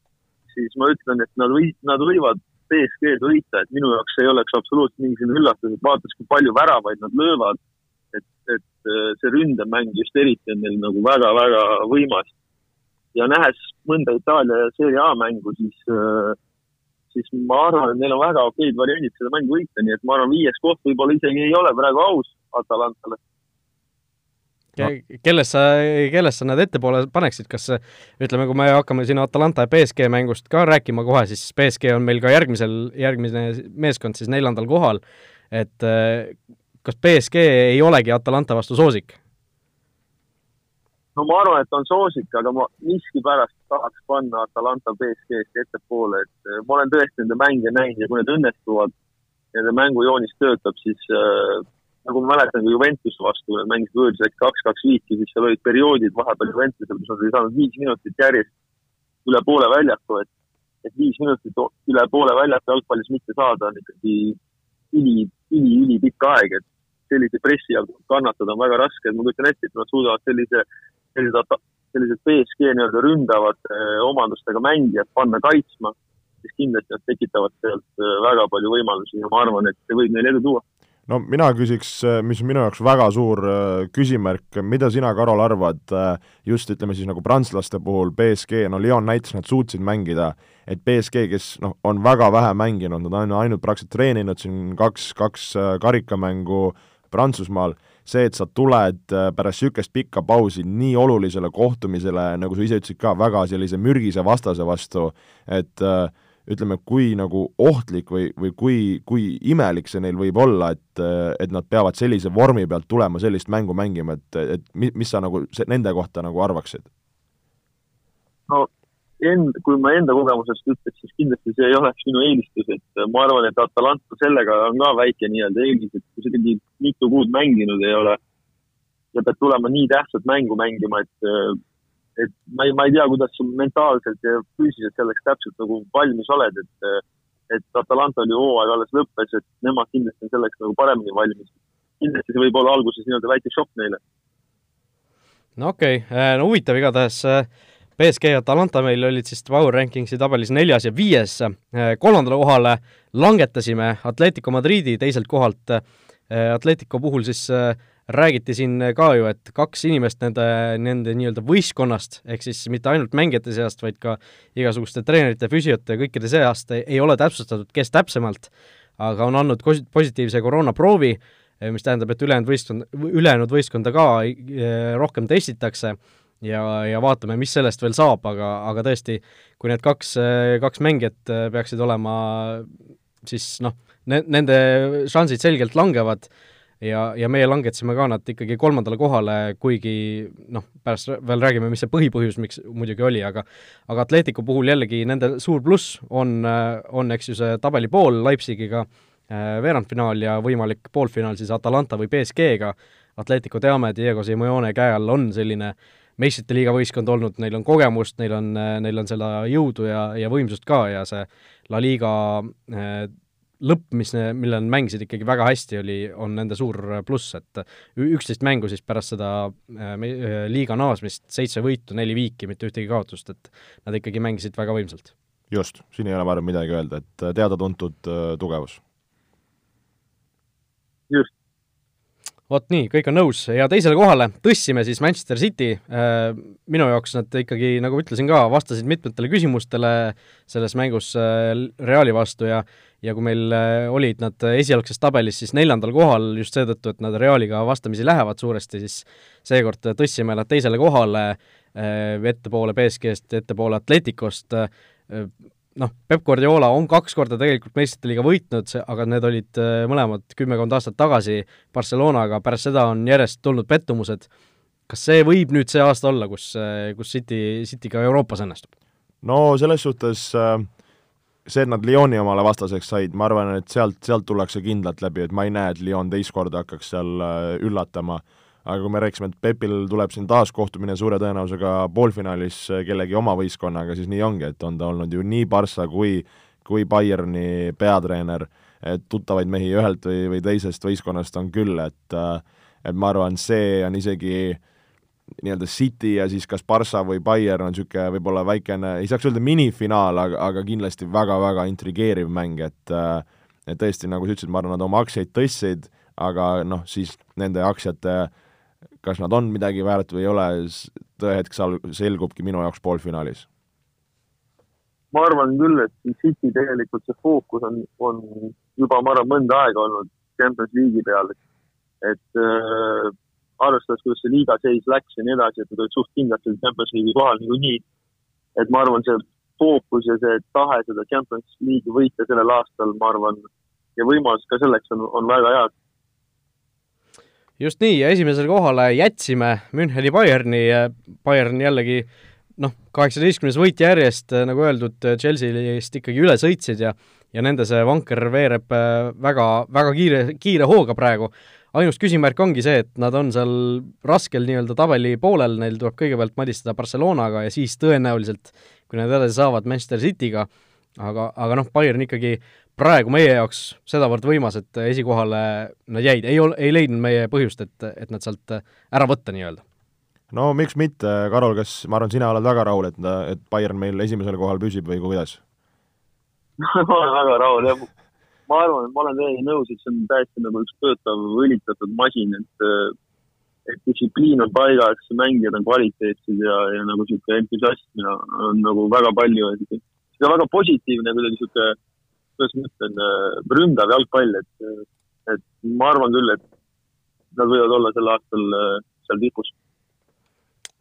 siis ma ütlen, et nad või-, nad võivad BSG-d võita, et minu jaoks ei oleks absoluutselt mingisugune üllatus, et vaadates, kui palju väravaid nad löövad, et, et äh, see ründemäng just eriti on neil nagu väga-väga võimas. ja nähes mõnda Itaalia seeria A mängu, siis, äh, siis ma arvan, et neil on väga okeid variandid seda mängu võita, nii et ma arvan, viies koht võib-olla isegi ei ole praegu aus Atalantale kellest sa, kellest sa nad ettepoole paneksid, kas ütleme, kui me hakkame siin Atalanta ja BSG mängust ka rääkima kohe, siis BSG on meil ka järgmisel, järgmine meeskond siis neljandal kohal, et kas BSG ei olegi Atalanta vastu soosik? no ma arvan, et on soosik, aga ma miskipärast tahaks panna Atalanta BSG-st ettepoole, et ma olen tõesti nende mänge näinud ja kui need õnnestuvad, nende mängujoonis töötab, siis äh, nagu ma mäletan, kui Juventus vastu nad mängisid võõrsil äkki kaks-kaks viiki, siis seal olid perioodid vahepeal Juventusel, kus nad ei saanud viis minutit järjest üle poole väljaku, et, et viis minutit üle poole väljaku jalgpallis mitte saada on ikkagi üli, üli, ülipikk aeg, et sellise pressi all kannatada on väga raske, et ma kujutan ette, et nad suudavad sellise, sellised, sellised BSG nii-öelda ründavad eh, omandustega mängijad panna kaitsma, siis kindlasti nad tekitavad sealt eh, väga palju võimalusi ja ma arvan, et see võib neile edu tuua no mina küsiks, mis on minu jaoks väga suur äh, küsimärk, mida sina, Karol, arvad äh, just ütleme siis nagu prantslaste puhul, BSG, no Lyon näitas, nad suutsid mängida, et BSG, kes noh, on väga vähe mänginud, nad on ainult praktiliselt treeninud siin kaks, kaks äh, karikamängu Prantsusmaal, see, et sa tuled pärast niisugust pikka pausi nii olulisele kohtumisele, nagu sa ise ütlesid ka, väga sellise mürgise vastase vastu, et äh, ütleme, kui nagu ohtlik või, või kui, kui imelik see neil võib olla, et, et nad peavad sellise vormi pealt tulema sellist mängu mängima, et, et mis, mis sa nagu see, nende kohta nagu arvaksid? no end-, kui ma enda kogemusest ütleks, siis kindlasti see ei oleks minu eelistus, et ma arvan, et Atalanta sellega on ka väike nii-öelda eelis, et kui sa ikkagi mitu kuud mänginud ei ole ja pead tulema nii tähtsat mängu mängima, et et ma ei, ma ei tea, kuidas sul mentaalselt ja füüsiliselt selleks täpselt nagu valmis oled, et et Atalanta oli hooaeg alles lõppes, et nemad kindlasti on selleks nagu paremini valmis. kindlasti see võib olla alguses nii-öelda väike šokk neile. no okei okay., äh, no huvitav igatahes, BSG ja Atalanta meil olid siis Power Rankingsi tabelis neljas ja viies, äh, kolmandale kohale langetasime Atletico Madridi teiselt kohalt, äh, Atletico puhul siis räägiti siin ka ju, et kaks inimest nende, nende nii-öelda võistkonnast, ehk siis mitte ainult mängijate seast, vaid ka igasuguste treenerite, füsiote ja kõikide seast ei ole täpsustatud, kes täpsemalt, aga on andnud positiivse koroonaproovi, mis tähendab, et ülejäänud võistkond, ülejäänud võistkonda ka rohkem testitakse ja, ja vaatame, mis sellest veel saab, aga, aga tõesti, kui need kaks, kaks mängijat peaksid olema siis noh, ne-, nende šansid selgelt langevad ja, ja meie langetasime ka nad ikkagi kolmandale kohale, kuigi noh, pärast veel räägime, mis see põhipõhjus, miks muidugi oli, aga aga Atleticu puhul jällegi nende suur pluss on, on eks ju see tabeli pool Leipzigiga äh, veerandfinaal ja võimalik poolfinaal siis Atalanta või BSG-ga, Atletico teame, Diego Simeone käe all on selline meistrite liiga võistkond olnud, neil on kogemust, neil on, neil on seda jõudu ja, ja võimsust ka ja see La Liga äh, lõpp, mis, mille nad mängisid ikkagi väga hästi, oli, on nende suur pluss, et üksteist mängu siis pärast seda äh, äh, liiga naasmist, seitse võitu, neli viiki, mitte ühtegi kaotust, et nad ikkagi mängisid väga võimsalt. just, siin ei ole, ma arvan, midagi öelda, et teada-tuntud äh, tugevus. just. vot nii, kõik on nõus ja teisele kohale tõstsime siis Manchester City, minu jaoks nad ikkagi, nagu ütlesin ka, vastasid mitmetele küsimustele selles mängus Reali vastu ja ja kui meil äh, olid nad esialgses tabelis siis neljandal kohal just seetõttu, et nad Realiga vastamisi lähevad suuresti, siis seekord tõstsime nad teisele kohale äh, ettepoole BSG-st, ettepoole Atleticost, äh, noh, Peep Guardiola on kaks korda tegelikult meistrite liiga võitnud, aga need olid mõlemad kümmekond aastat tagasi Barcelonaga, pärast seda on järjest tulnud pettumused. kas see võib nüüd see aasta olla, kus, kus City, City ka Euroopas õnnestub? no selles suhtes äh see, et nad Lyoni omale vastaseks said, ma arvan, et sealt, sealt tullakse kindlalt läbi, et ma ei näe, et Lyon teist korda hakkaks seal äh, üllatama. aga kui me rääkisime, et Pepil tuleb siin taas kohtumine suure tõenäosusega poolfinaalis äh, kellegi oma võistkonnaga, siis nii ongi, et on ta olnud ju nii Barca kui, kui Bayerni peatreener, et tuttavaid mehi ühelt või, või teisest võistkonnast on küll, et äh, et ma arvan, see on isegi äh, nii-öelda City ja siis kas Barca või Bayern on niisugune võib-olla väikene, ei saaks öelda minifinaal, aga, aga kindlasti väga-väga intrigeeriv mäng, et et tõesti, nagu sa ütlesid, ma arvan, nad oma aktsiaid tõstsid, aga noh, siis nende aktsiate kas nad on midagi väärt või ei ole, tõehetk sal-, selgubki minu jaoks poolfinaalis. ma arvan küll, et City tegelikult see fookus on, on juba, ma arvan, mõnda aega olnud Champions League'i peal, et et äh, arvestades, kuidas see liiga seis läks ja nii edasi, et nad olid suht kindlalt seal Champions League'i kohal niikuinii. et ma arvan, see fookus ja see tahe seda Champions League'i võita sellel aastal, ma arvan, ja võimalus ka selleks on, on väga head. just nii, ja esimesele kohale jätsime Müncheni Bayerni, Bayern jällegi noh, kaheksateistkümnes võit järjest, nagu öeldud, Chelsea'st ikkagi üle sõitsid ja ja nende see vanker veereb väga, väga kiire, kiire hooga praegu ainus küsimärk ongi see, et nad on seal raskel nii-öelda tabeli poolel, neil tuleb kõigepealt madistada Barcelonaga ja siis tõenäoliselt, kui nad edasi saavad, Manchester Cityga, aga, aga noh, Bayern ikkagi praegu meie jaoks sedavõrd võimas, et esikohale nad jäid, ei ol-, ei leidnud meie põhjust, et, et nad sealt ära võtta nii-öelda. no miks mitte, Karol, kas, ma arvan, sina oled väga rahul, et, et Bayern meil esimesel kohal püsib või kuidas? Ma olen väga rahul, jah ma arvan, et ma olen täiesti nõus, et see on täiesti nagu üks töötav õlitatud masin, et et distsipliin on paigas, mängijad on kvaliteetsed ja, ja nagu niisugune entusiasmi on, on nagu väga palju ja niisugune, niisugune väga positiivne kuidagi niisugune, kuidas ma ütlen, ründav jalgpall, et, et ma arvan küll, et nad võivad olla sel aastal seal tipus.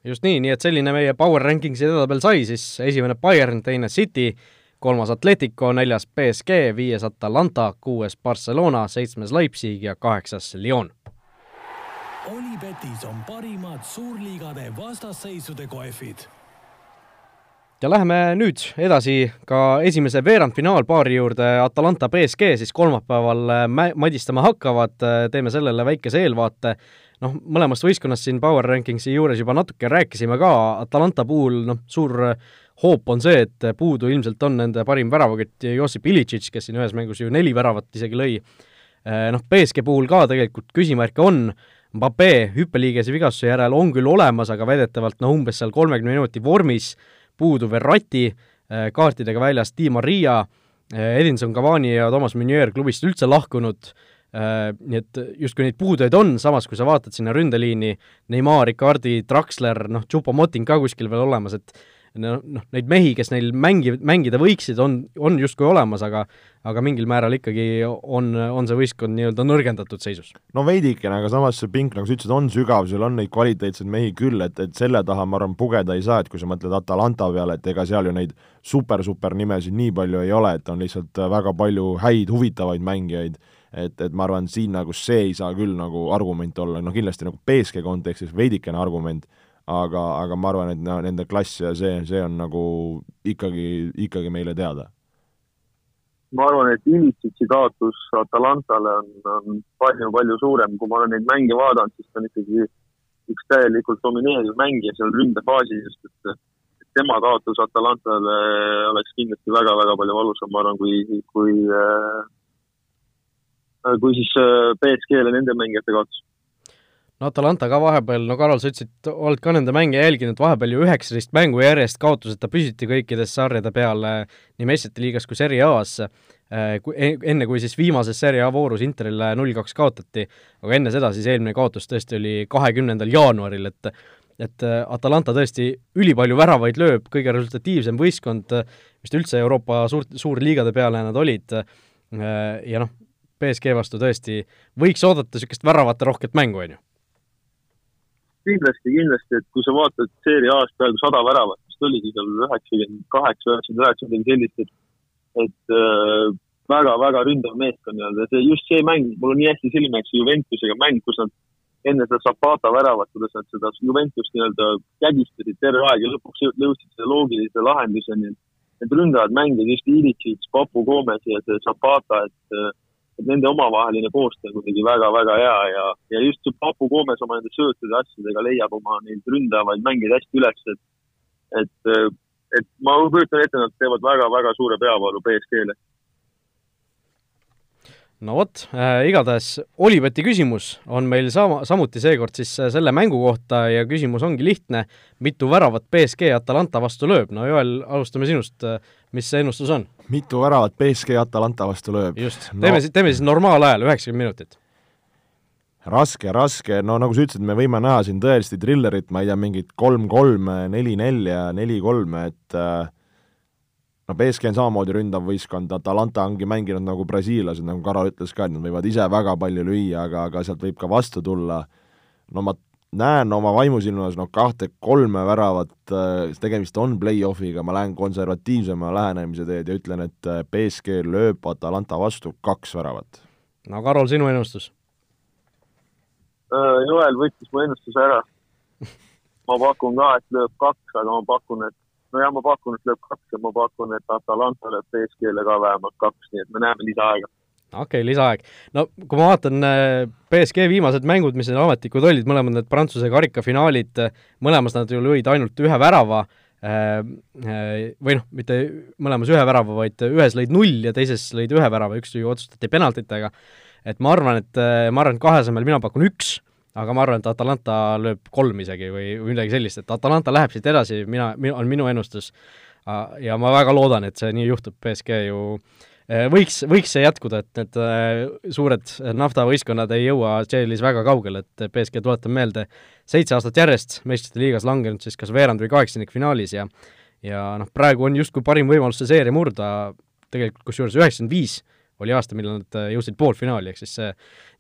Just nii, nii et selline meie Power Rankingsi edetabel sai siis esimene Bayern, teine City, kolmas Atletico, neljas BSG, viies Atalanta, kuues Barcelona, seitsmes Leipzig ja kaheksas Lyon. Olipetis on parimad suurliigade vastasseisude kohvid ja läheme nüüd edasi ka esimese veerandfinaalpaari juurde, Atalanta BSG siis kolmapäeval madistama hakkavad, teeme sellele väikese eelvaate, noh, mõlemast võistkonnast siin Power Rankingsi juures juba natuke rääkisime ka, Atalanta puhul noh, suur hoop on see, et puudu ilmselt on nende parim väravakütt Jossip Ilitšitš, kes siin ühes mängus ju neli väravat isegi lõi. Eh, noh, BSG puhul ka tegelikult küsimärke on, Mbappe hüppeliigese vigastuse järel on küll olemas, aga väidetavalt noh, umbes seal kolmekümne minuti vormis, puudu Verratti, eh, kaartidega väljas Di Maria, Edinson Cavani ja Toomas Meunier klubist üldse lahkunud, nii et justkui neid puudujaid on, samas kui sa vaatad sinna ründeliini, Neimar, Icardi, Draxler, noh, Chupomoting ka kuskil veel olemas, et noh, noh, neid mehi, kes neil mängi-, mängida võiksid, on, on justkui olemas, aga aga mingil määral ikkagi on, on see võistkond nii-öelda nõrgendatud seisus. no veidikene, aga samas see pink, nagu sa ütlesid, on sügav, seal on neid kvaliteetseid mehi küll, et, et selle taha, ma arvan, pugeda ei saa, et kui sa mõtled Atalanta peale, et ega seal ju neid super-super nimesid nii palju ei ole, et on lihtsalt väga palju häid huvitavaid mängijaid, et, et ma arvan, siin nagu see ei saa küll nagu argument olla, noh kindlasti nagu BSG kontekstis veidikene argument, aga, aga ma arvan, et no, nende klass ja see, see on nagu ikkagi, ikkagi meile teada. ma arvan, et Ilitsitsi kaotus Atalantale on, palju-palju suurem, kui ma olen neid mänge vaadanud, siis ta on ikkagi üks täielikult domineeriv mängija seal ründefaasis, sest et tema kaotus Atalantale oleks kindlasti väga-väga palju valusam, ma arvan, kui, kui, kui siis BSG-le nende mängijate kaotus no Atalanta ka vahepeal, no Karol, sa ütlesid, oled ka nende mänge jälginud, vahepeal ju üheksateist mängu järjest kaotuseta püsiti kõikides sarjade peal nii meistrite liigas kui Serie A-s, äh, enne kui siis viimases Serie A voorus Interile null-kaks kaotati, aga enne seda siis eelmine kaotus tõesti oli kahekümnendal jaanuaril, et et äh, Atalanta tõesti ülipalju väravaid lööb, kõige resultatiivsem võistkond, vist üldse Euroopa suurt, suurliigade peale nad olid, äh, ja noh, BSG vastu tõesti võiks oodata niisugust väravate rohket mängu, on ju kindlasti, kindlasti, et kui sa vaatad seeria A-st peaaegu sada väravat, vist oligi seal üheksakümmend kaheksa, üheksakümmend üheksa, midagi sellist, et et äh, väga-väga ründav meeskond nii-öelda, see just see mäng, mul on nii hästi silme ees Juventusega mäng, kus nad enne seda Zapata väravat, kuidas nad seda Juventust nii-öelda kägistasid terve aeg ja lõpuks jõudsid selle loogilise lahenduseni. Need ründavad mängijad, just Ilicic, Papu Gomes ja see Zapata, et äh, et nende omavaheline koostöö on kuidagi väga-väga hea ja, ja just see Papu Gomes oma nende söötude asjadega leiab oma neid ründavaid mängeid hästi üles, et et, et ma kujutan ette, nad teevad väga-väga suure peavalu BSG-le no vot äh,, igatahes Olibeti küsimus on meil sama, samuti seekord siis äh, selle mängu kohta ja küsimus ongi lihtne, mitu väravat BSG Atalanta vastu lööb, no Joel, alustame sinust, mis see ennustus on? mitu väravat BSG Atalanta vastu lööb? just no., teeme siis, teeme siis normaalajal, üheksakümmend minutit. raske, raske, no nagu sa ütlesid, me võime näha siin tõelist trillerit, ma ei tea, mingit kolm-kolme, neli-nelja, neli-kolme, et äh, no BSG on samamoodi ründav võistkond, Atalanta ongi mänginud nagu brasiillased, nagu Karo ütles ka, et nad võivad ise väga palju lüüa, aga, aga sealt võib ka vastu tulla, no ma näen oma vaimusilmas noh, kahte-kolme väravat, äh, tegemist on play-off'iga, ma lähen konservatiivsema lähenemise teed ja ütlen, et äh, BSG lööb Atalanta vastu kaks väravat. no Karol, sinu ennustus? Äh, Joel võttis mu ennustuse ära. ma pakun ka, et lööb kaks, aga ma pakun, et nojah, ma pakun, et lööb kaks ja ma pakun, et Atalanta lööb BSG-le ka vähemalt kaks, nii et me näeme lisaaega. okei okay,, lisaaeg. no kui ma vaatan BSG äh, viimased mängud, mis need ametlikud olid, mõlemad need Prantsuse karikafinaalid, mõlemas nad ju lõid ainult ühe värava, äh, äh, või noh, mitte mõlemas ühe värava, vaid ühes lõid null ja teises lõid ühe värava, üks ju otsustati penaltitega. et ma arvan, et ma arvan, et kahe asemel mina pakun üks aga ma arvan, et Atalanta lööb kolm isegi või, või midagi sellist, et Atalanta läheb siit edasi, mina, on minu ennustus. ja ma väga loodan, et see nii juhtub, BSG ju e, võiks, võiks see jätkuda, et need e, suured naftavõistkonnad ei jõua CL-is väga kaugele, et BSG, tuletan meelde, seitse aastat järjest meistrite liigas langenud siis kas veerand- või kaheksandikfinaalis ja ja noh, praegu on justkui parim võimalus see seeria murda, tegelikult kusjuures üheksakümmend viis oli aasta, millal nad jõudsid poolfinaali, ehk siis see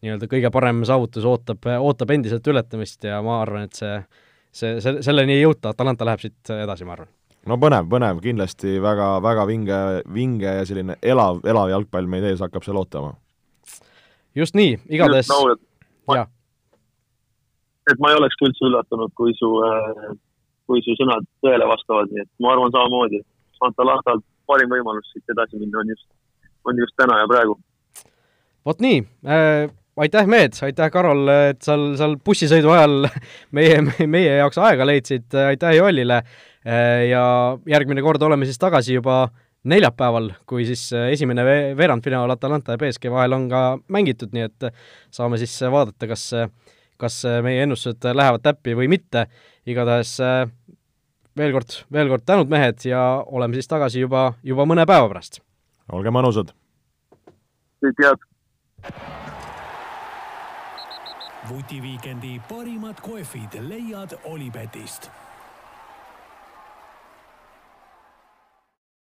nii-öelda kõige parem saavutus ootab, ootab endiselt ületamist ja ma arvan, et see, see, see, selleni ei jõuta, Atalanta läheb siit edasi, ma arvan. no põnev, põnev, kindlasti väga, väga vinge, vinge ja selline elav, elav jalgpall meid ees hakkab seal ootama. just nii, igatahes no, jaa. et ma ei oleks üldse üllatunud, kui su, kui su sõnad tõele vastavad, nii et ma arvan samamoodi. Atalantal parim võimalus siit edasi minna on just on just täna ja praegu. vot nii äh,, aitäh, mehed, aitäh, Karol, et seal, seal bussisõidu ajal meie, meie jaoks aega leidsid, aitäh Joelile! Äh, ja järgmine kord oleme siis tagasi juba neljapäeval, kui siis esimene ve-, veerandfinaal Atalanta ja BSG vahel on ka mängitud, nii et saame siis vaadata, kas, kas meie ennustused lähevad täppi või mitte, igatahes veel kord, veel kord tänud, mehed, ja oleme siis tagasi juba, juba mõne päeva pärast olge mõnusad! kõike head! vutiviikendi parimad kohvid leiad Olipetist